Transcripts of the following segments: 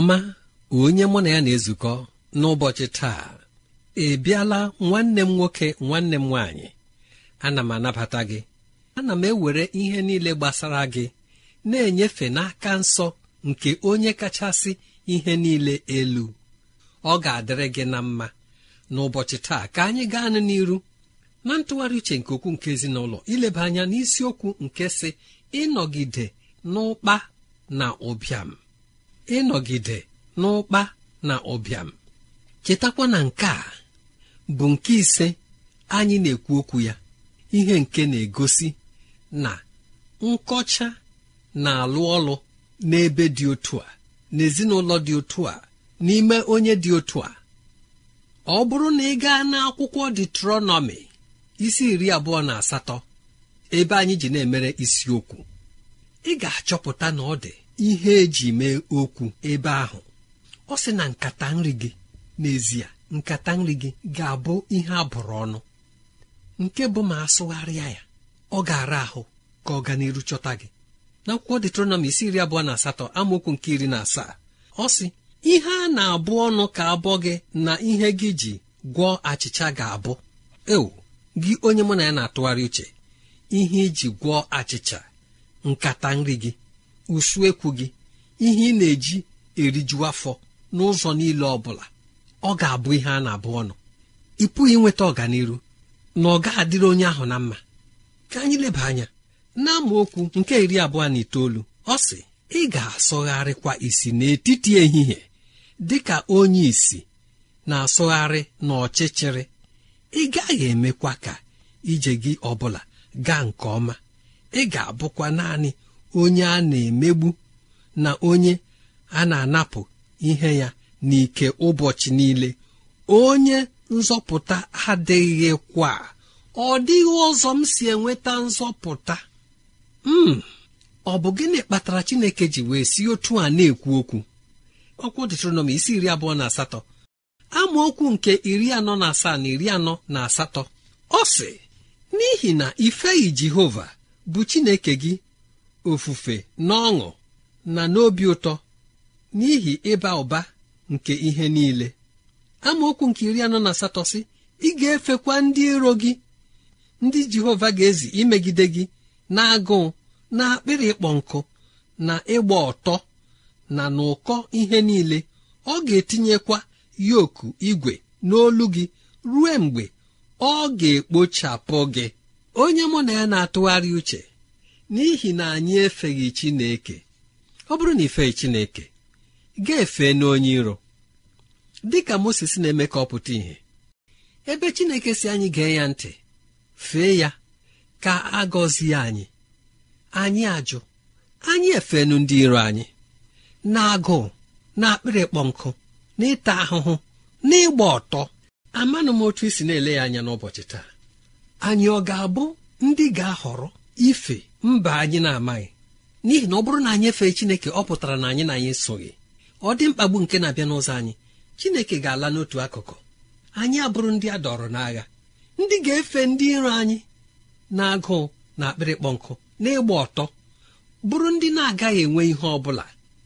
Ọma onye mụ na ya na-ezukọ n'ụbọchị taa ị bịala nwanne m nwoke nwanne m nwaanyị. Ana m anabata gị. Ana m ewere ihe niile gbasara gị na-enyefe n'aka nsọ nke onye kachasị ihe niile elu. Ọ ga-adịrị gị na mma. N'ụbọchị taa ka anyị gaa n'iru na ntụgharị uche nke okwu nke ezinụlọ ileba anya n'isiokwu nke si ịnọgide n'ụkpa na ụbịam. Ịnọgide n'ụkpa na ụbịam. Chetakwa na nke a bụ nke ise anyị na-ekwu okwu ya ihe nke na-egosi na nkọcha na-alụ ọlụ n'ebe dị otu a n'ezinụlọ dị otu a n'ime onye dị otu a. Ọ bụrụ na ị gaa n'akwụkwọ Deuteronomy isi iri abụọ na asatọ ebe anyị ji na-emere isiokwu ị ga-achọpụta na ọ dị ihe eji mee okwu ebe ahụ. Ọ sị na nkata nri gị n'ezie nkata nri gị ga-abụ ihe a bụrụ ọnụ. Nke bụ ma asụgharịa ya ọ ga-ara ahụ ka ọ ga n'iru chọta gị. N'akwụkwọ detronọm isi iri abụọ na asatọ amaokwu nke iri na asaa ọ sị ihe a na-abụ ọnụ ka abụọ gị na ihe gị ji gwọọ achịcha ga-abụ. Eo gị onye mụ na ya na-atụgharị uche ihe iji gwọọ achịcha nkata nri gị usuekwu gị ihe ị na-eji eriju afọ n'ụzọ niile ọ bụla ọ ga-abụ ihe a na-abụ ọnụ. Ị pụghị inweta ọganiru na ọ ga-adịrị onye ahụ na mma. Ka anyị leba anya n'amaokwu nke iri abụọ na itoolu ọ sị ị ga-asụgharịkwa isi n'etiti ehihie dị ka onye isi na-asụgharị n'ọchịchịrị. Ị gaghị emekwa ka ije gị ọbụla gaa nke ọma. Ị ga-abụkwa naanị onye a na-emegbu na onye a na-anapụ ihe ya n'ike ụbọchị niile. Onye nzọpụta adịghịkwa ọ dịghị ụzọ m si enweta nzọpụta. M hmm, ọ bụ gịnị kpatara chineke ji wee si otu a na-ekwu okwu? Ọkwụ detronọmi isi iri abụọ na asatọ. Amaokwu nke iri anọ na asaa na iri anọ na asatọ. Ọ sị n'ihi na ifeyi jehova bụ chineke gị ofufe na ọṅụ na n'obi ụtọ n'ihi ịba ụba nke ihe niile. Amaokwu nke iri anọ na asatọ sị ị ga-efekwa ndị iro gị ndị jehova ga-ezi imegide gị na agụụ na akpịrị ịkpọ nkụ na ịgba ọtọ na n'ụkọ ihe niile. Ọ ga-etinyekwa yoku igwe n'olu gị ruo mgbe ọ ga-ekpochapụ gị. Onye mụ na ya na-atụgharị uche n'ihi na anyị efeghị Chineke. Ọ bụrụ na ifeghị Chineke ga-efe n'onye iro. Dịka Moses na-eme ka ọ pụta ìhè. Ebe Chineke si anyị gee ya ntị fee ya ka a gọzie anyị. Anyị ajụ anyị efenu ndị iro anyị. Na-agụụ na akpịrị kpọ nkụ na ịta ahụhụ na ịgba ọtọ. Amanụ m otu isi na-ele ya anya n'ụbọchị taa. Anyị ọ ga-abụ ndị ga-ahọrọ ife? Mba anyị na-amaghị. N'ihi na ọ bụrụ na anyị efee Chineke ọ pụtara na anyị na anyị soghị ọ dị mkpagbu nke na-abịa n'ụzọ anyị. Chineke ga-ala n'otu akụkụ. Anyị abụrụ ndị a dọrọ n'agha. Ndị ga-efe ndị iro anyị na-agụụ na akpịrịkpọ nkụ na ịgba ọtọ. Bụrụ ndị na-agaghị enwe ihe ọ bụla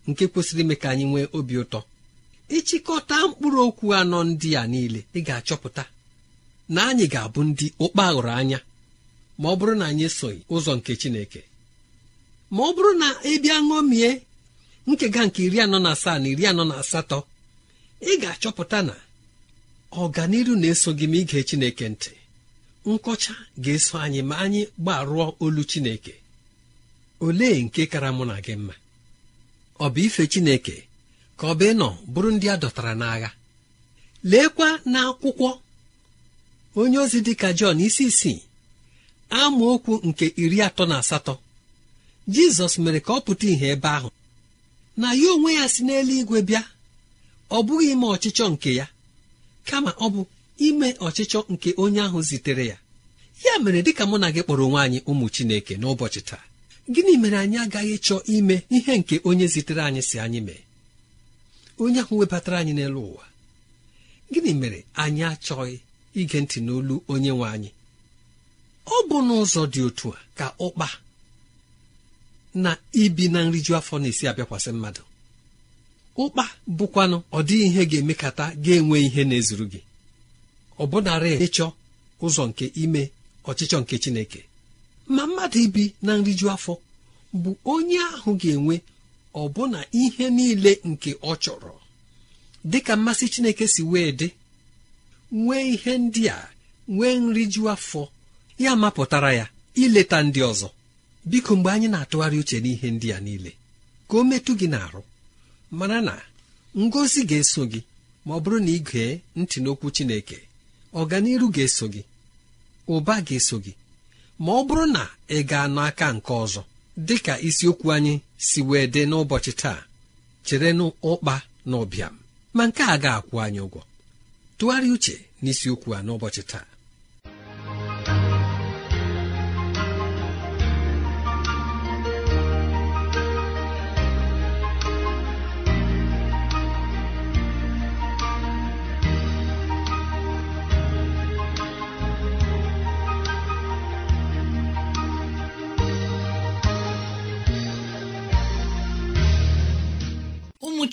nke kwesịrị ime ka anyị nwee obi ụtọ. Ịchịkọta mkpụrụ okwu anọ ndị a niile ị ga-achọpụta na anyị ga-abụ ndị ụkpa hụrụ anya. Ma ọ bụrụ na anyị esoghị ụzọ nke Chineke ma ọ bụrụ na ị bịa ṅomie nkega nke iri anọ na asaa na iri anọ na asatọ ị ga-achọpụta na ọganiru na-eso gị ma ige Chineke ntị. Nkọcha ga-eso anyị ma anyị gbarụọ olu Chineke. Olee nke kara mụ na gị mma? Ọ bụ ife Chineke ka ọ bụ ịnọ bụrụ ndị a dọtara n'agha? Leekwa n'akwụkwọ onye ozi dịka Jọn isi isii amaokwu nke iri atọ na asatọ. Jizọs mere ka ọ pụta ìhè ebe ahụ. Na ya onwe ya si n'eluigwe bịa ọ bụghị ime ọchịchọ nke ya kama ọ bụ ime ọchịchọ nke onye ahụ zitere ya. Ya mere dịka mụ na gị kpọrọ onwe anyị ụmụ Chineke n'ụbọchị taa gịnị mere anyị agaghị chọọ ime ihe nke onye zitere anyị si anyị mee? Onye ahụ webatara anyị n'elu ụwa gịnị mere anyị achọghị ige ntị n'olu onye nwe anyị? Ọ bụ n'ụzọ dị otu a ka ụkpa na ibi na nriju afọ na-esi abịakwasị mmadụ. Ụkpa bụkwanụ ọ dịghị ihe ga-emekata ga-enwe ihe na-ezuru gị. Ọ bụnarị ịchọ ụzọ nke ime ọchịchọ nke Chineke. Ma mmadụ ibi na nriju afọ bụ onye ahụ ga-enwe ọbụna ihe niile nke ọ chọrọ. Dịka mmasị Chineke si wee dị nwee ihe ndị a nwee nriju afọ ya mapụtara ya ileta ndị ọzọ. Biko mgbe anyị na-atụgharị uche n'ihe ndị a niile ka o metụ gị n'arụ. Mara na ngozi ga-eso gị ma ọ bụrụ na ị ntị n'okwu Chineke ọganiru ga-eso gị ụba ga-eso gị. Ma ọ bụrụ na ị ga-anọ aka nke ọzọ dị ka isiokwu anyị si wee dị n'ụbọchị taa chere n'ụkpa na ụbịam ma nke a ga-akwụ anyị ụgwọ. Tụgharịa uche n'isiokwu a n'ụbọchị taa.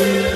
ezi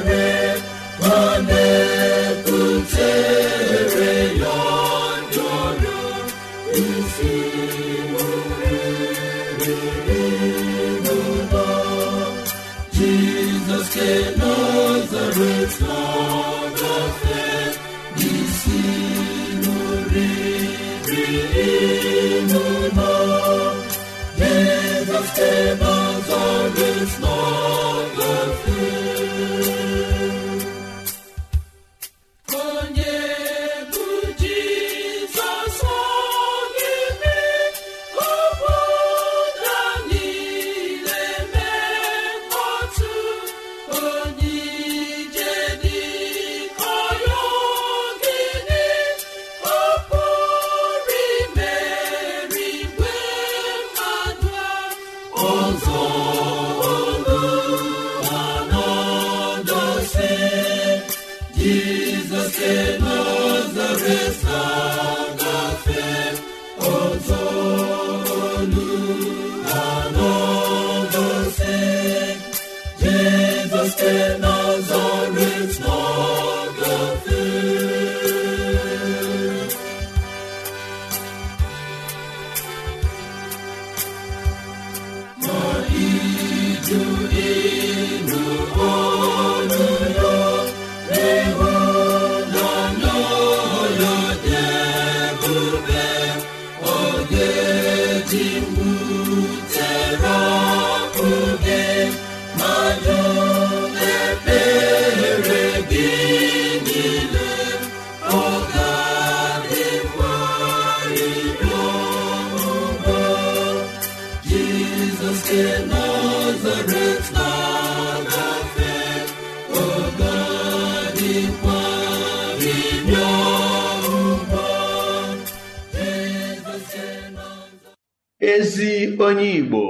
onye Igbo.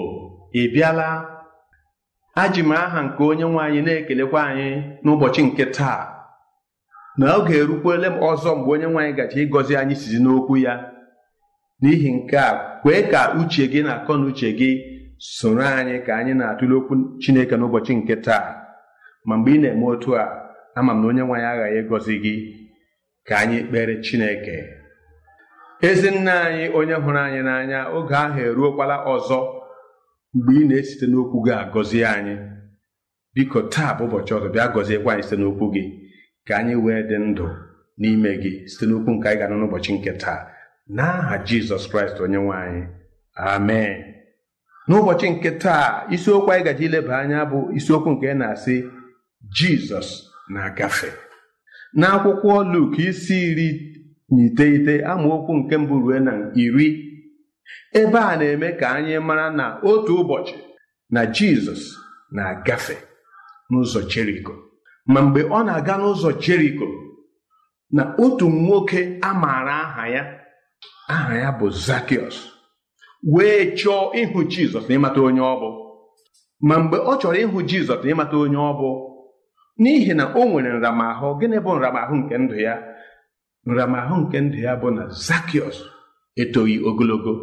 Ị bịala? Aji m aha nke onye nwe anyị na-ekelekwa anyị n'ụbọchị nke taa. Na oge erukwele m ọzọ mgbe onye nwe anyị gaji ịgọzi anyị sizi n'okwu ya. N'ihi nke a kwee ka uche gị na akọ na uche gị soro anyị ka anyị na-atụle okwu Chineke n'ụbọchị nke taa. Ma mgbe ị na-eme otu a ama m na onye nwe anyị aghaghị ịgọzi gị. Ka anyị kpere Chineke. Ezi nna anyị onye hụrụ anyị n'anya oge ahụ eruokwala ọzọ mgbe ị na-esite n'okwu gị agọzie anyị. Biko taa bụ ụbọchị ọzọ bịa gọziekwa anyị site n'okwu gị ka anyị wee dị ndụ n'ime gị site n'okwu nke anyị ga-anọ n'ụbọchị nke taa. N'aha Jizọs Kraịst onye nwe anyị. Amen. N'ụbọchị nke taa isiokwu anyị gaji ileba anya bụ isiokwu nke na-asị Jizọs na-agafe. N'akwụkwọ Luk isi iri na iteghete amaokwu nke mbụ ruo na iri. Ebe a na-eme ka anyị mara na otu ụbọchị na Jizọs na-agafe n'ụzọ Jeriko. Ma mgbe ọ na-aga n'ụzọ Jeriko na otu nwoke a maara aha ya aha ya bụ Zakiọs wee chọọ ịhụ Jizọs ịmata onye ọ bụ. Ma mgbe ọ chọrọ ịhụ Jizọs ịmata onye ọ bụ n'ihi na o nwere nramahụ gịnị bụ nramahụ nke ndụ ya? Nramahụ nke ndụ ya bụ na Zakiọs etoghị ogologo.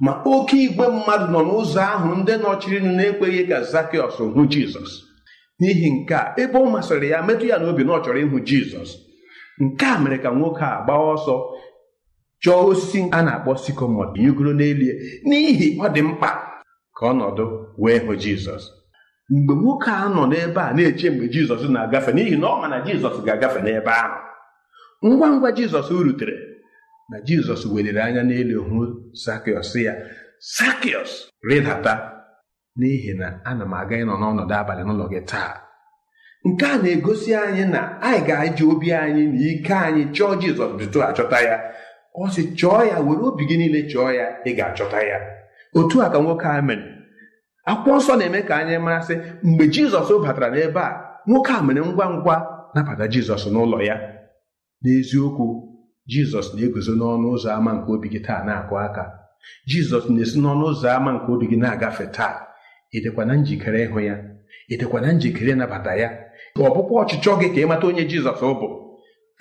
Ma oke igwe mmadụ nọ n'ụzọ ahụ ndị nọchirinụ na-ekweghị ka Zakiọs hụ Jizọs. N'ihi nke a ebe ọ masịrị ya metụ ya n'obi na ọ chọrọ ịhụ Jizọs. Nke a mere ka nwoke a gbaa ọsọ chọọ osisi a na-akpọ sikomọt yigoro n'elie. N'ihi ọ dị mkpa ka ọ nọdụ wee hụ Jizọs. Mgbe nwoke a nọ n'ebe a na-eche mgbe Jizọs na-agafe n'ihi na ọ ma na Jizọs ga-agafe n'ebe ahụ. Ngwa ngwa Jizọs rutere na Jizọs weliri anya n'elu hụ Sakiọs ya Sakiọs rịdata n'ihi na ana m aga ịnọ n'ọnọdụ abalị n'ụlọ gị taa. Nke a na-egosi anyị na anyị ga-eji obi anyị na ike anyị chọọ Jizọs tutu achọta ya. Ọ sị chọọ ya were obi gị niile chọọ ya ị ga-achọta ya. Otu a ka nwoke a mere. Akwụkwọ nsọ na-eme ka anyị marasị mgbe Jizọs batara n'ebe a nwoke a mere ngwa ngwa nabata Jizọs n'ụlọ ya. N'eziokwu jizọs na-eguzo n'ọnụ ụzọ ámá nke obi gị taa na-akụ aka. Jizọs na-esi n'ọnụ ụzọ ámá nke obi gị na-agafe taa. Ịdịkwa na njikere ịhụ ya? Ịdịkwa na njikere ịnabata ya? Ọpụpụ ọchịchọ gị ka ịmata onye jizọs bụ.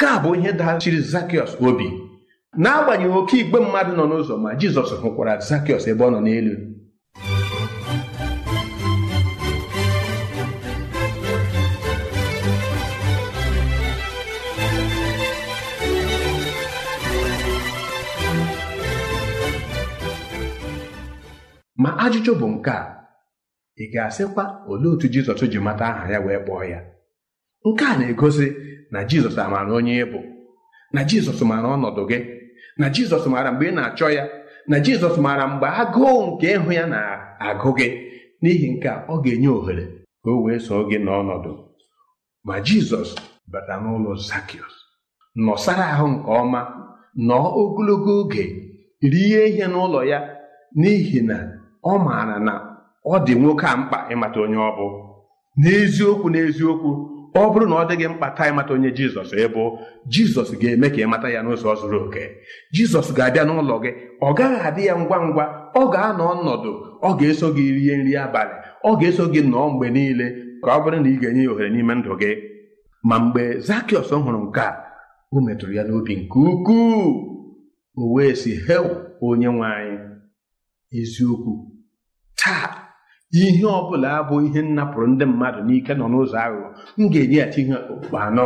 Ka bụ ihe dachiri zakiọs obi. N'agbanyeghị oke igbe mmadụ nọ n'ụzọ ma jizọs hụkwara zakiọs ebe ọ nọ n'elu. Ma ajụjụ bụ nke a. Ị ga-asịkwa olee otu jizọs ji mata aha ya wee kpọọ ya? Nke a na-egosi na jizọs amaara onye ị bụ na jizọs maara ọnọdụ gị na jizọs maara mgbe ị na-achọ ya na jizọs maara mgbe agụụ nke ịhụ ya na-agụ gị. N'ihi nke a ọ ga-enye ohere ka o wee soo gị n'ọnọdụ. Ma jizọs bata n'ụlọ zakiọs nọsara ahụ nke ọma nọọ ogologo oge rie ihe n'ụlọ ya. N'ihi na ọ maara na ọ dị nwoke a mkpa ịmata onye ọ bụ. N'eziokwu n'eziokwu ọ bụrụ na ọ dịghị mkpa taa ịmata onye jizọs ịbụ jizọs ga-eme ka ịmata ya n'ụzọ zuru oke. Jizọs ga-abịa n'ụlọ gị ọ gaghị adị ya ngwa ngwa. Ọ ga-anọ ọnọdụ ọ ga-eso gị rie nri abalị ọ ga-eso gị nọọ mgbe niile. Ka ọ bụrụ na ị ga-enye ya ohere n'ime ndụ gị. Ma mgbe zakiọs hụrụ nke a o metụrụ ya n'obi nke ukwuu. O wee si hew onye nwe anyị. Eziokwu taa ihe ọ bụla abụ ihe nnapụrụ ndị mmadụ n'ike nọ n'ụzọ aghụghọ m ga-enyeghachi ihe okpukpe anọ.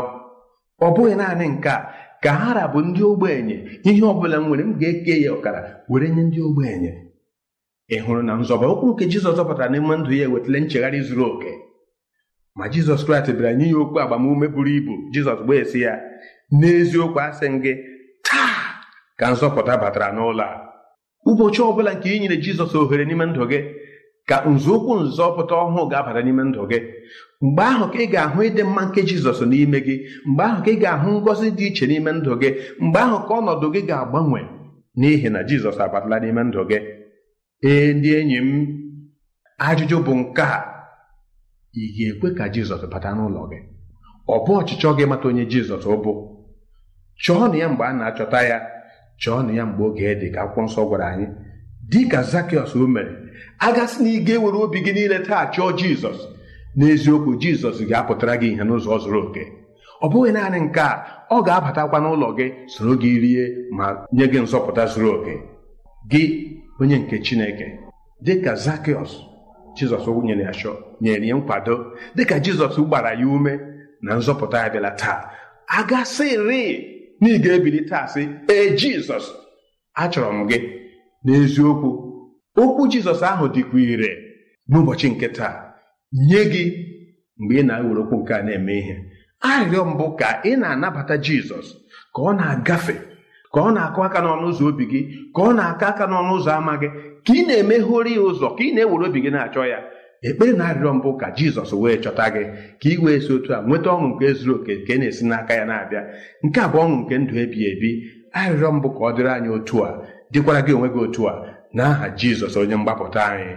Ọ bụghị naanị nke a ka hara bụ ndị ogbenye ihe ọ bụla m nwere m ga-eke ya ọkara were nye ndị ogbenye. Ị hụrụ na nzọba? Okwu nke jizọs zọpụtara n'ime ndụ ya ewetala nchegharị zuru oke. Ma jizọs kraịst bịara nye ya okwu agbamume buru ibu jizọs gbee si ya n'eziokwu asị m gị taa ka nzọpụta batara n'ụlọ a. Ụbọchị ọbụla nke ị nyere jizọs ohere n'ime ndụ gị ka nzọụkwụ nzọpụta ọhụụ ga-abata n'ime ndụ gị. Mgbe ahụ ka ị ga-ahụ ịdị mma nke jizọs n'ime gị. Mgbe ahụ ka ị ga-ahụ ngọzi dị iche n'ime ndụ gị. Mgbe ahụ ka ọnọdụ gị ga-agbanwe n'ihi na jizọs abatala n'ime ndụ gị. Ee ndị enyi m ajụjụ bụ nke a. Ị ga-ekwe ka jizọs bata n'ụlọ gị? Ọ bụ ọchịchọ gị mata onye jizọs bụ? Chọọ na ya mgbe a na-achọta ya. Chọọ na ya mgbe oge dị ka akwụkwọ nsọ gwara anyị. Dị ka zakiọs o mere agasị na ị ga-ewere obi gị niile taa chọọ jizọs. N'eziokwu jizọs ga-apụtara gị ihe n'ụzọ zuru oke. Ọ bụghị naanị nke a ọ ga-abatakwa n'ụlọ gị soro gị rie ma nye gị nzọpụta zuru oke. Gị onye nke chineke dịka zakiọs jizọs nyere ya chọ nyere ya nkwado dịka jizọs gbara ya ume na nzọpụta ya bịala taa agasịrị na ị ga-ebili taa sị ee jizọs achọrọ m gị. N'eziokwu okwu jizọs ahụ dịkwa ire. N'ụbọchị nke taa nye gị mgbe ị na-ewere okwu nke a na-eme ihe arịrịọ mbụ ka ị na-anabata jizọs ka ọ na-agafe ka ọ na-akụ aka n'ọnụ ụzọ obi gị ka ọ na-aka aka n'ọnụ ụzọ ama gị ka ị na-emeghori ya ụzọ ka ị na-ewere obi gị na-achọ ya. Ekpere na arịrịọ mbụ ka jizọs wee chọta gị ka ị wee si otu a nweta ọṅụ nke zuru oke nke na-esi n'aka ya na-abịa. Nke a bụ ọṅụ nke ndụ ebighị ebi. Arịrịọ mbụ ka ọ dịrị anyị otu a. dịkwara gị onwe gị otu a n'aha jizọs onye mgbapụta anyị.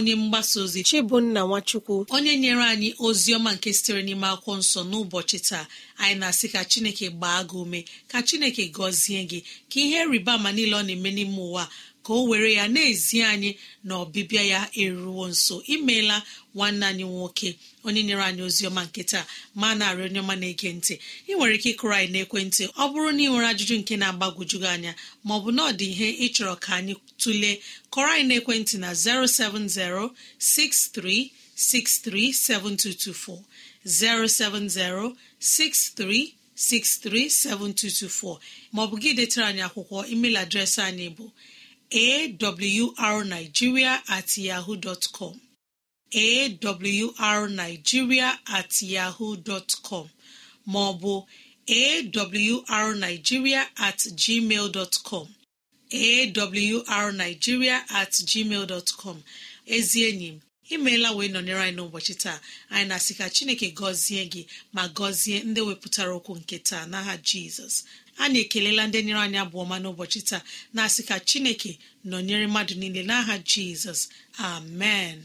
Onye mgbasa ozi chibunna nwachukwu. onye nyere anyị ozi ọma nke sitere n'ime akwụkwọ nsọ n'ụbọchị taa. Anyị na-asị ka chineke gbaa gị ume ka chineke gọzie gị ka ihe rịba ama niile ọ na-eme n'ime ụwa ka o were ya na-ezi anyị na ọbịbịa ya eruwo nso. Imeela nwanne anyị nwoke onye nyere anyị ozi ọma nke taa ma narị onye ọma na-ege ntị. Ị nwere ike ịkụrụ anyị n'ekwentị ọ bụrụ na ị nwere ajụjụ nke na-agbagwoju gị anya maọbụ na ọ dị ihe ịchọrọ ka anyị tụlee kọrọ anyị n'ekwentị na 070 6363 7224 070 63637224 maọbụ gị detara anyị akwụkwọ email adreesị anyị bụ awrnigeria at yahoo dot com. Awrnigeria at yahoo dot com. Maọbụ awrnigeria at gmail dot com. Awrnigeria at gmail dot com. Ezi enyi m imeela wee nọnyere anyị n'ụbọchị taa. Anyị na-asị ka chineke gọzie gị ma gọzie ndị wepụtara okwu nke taa n'aha jizọs. Anyị ekelela ndị nyere anyị abụọ ma n'ụbọchị taa na-asị ka chineke nọnyere mmadụ niile n'aha jizọs. Amen.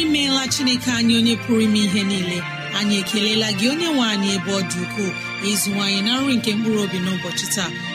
Imeela chineke anyị onye pụrụ ime ihe niile. Anyị ekelela gị onye nwe anyị ebe ọ dị ukwuu. Ịzụwanyị na nri nke mkpụrụ obi n'ụbọchị taa.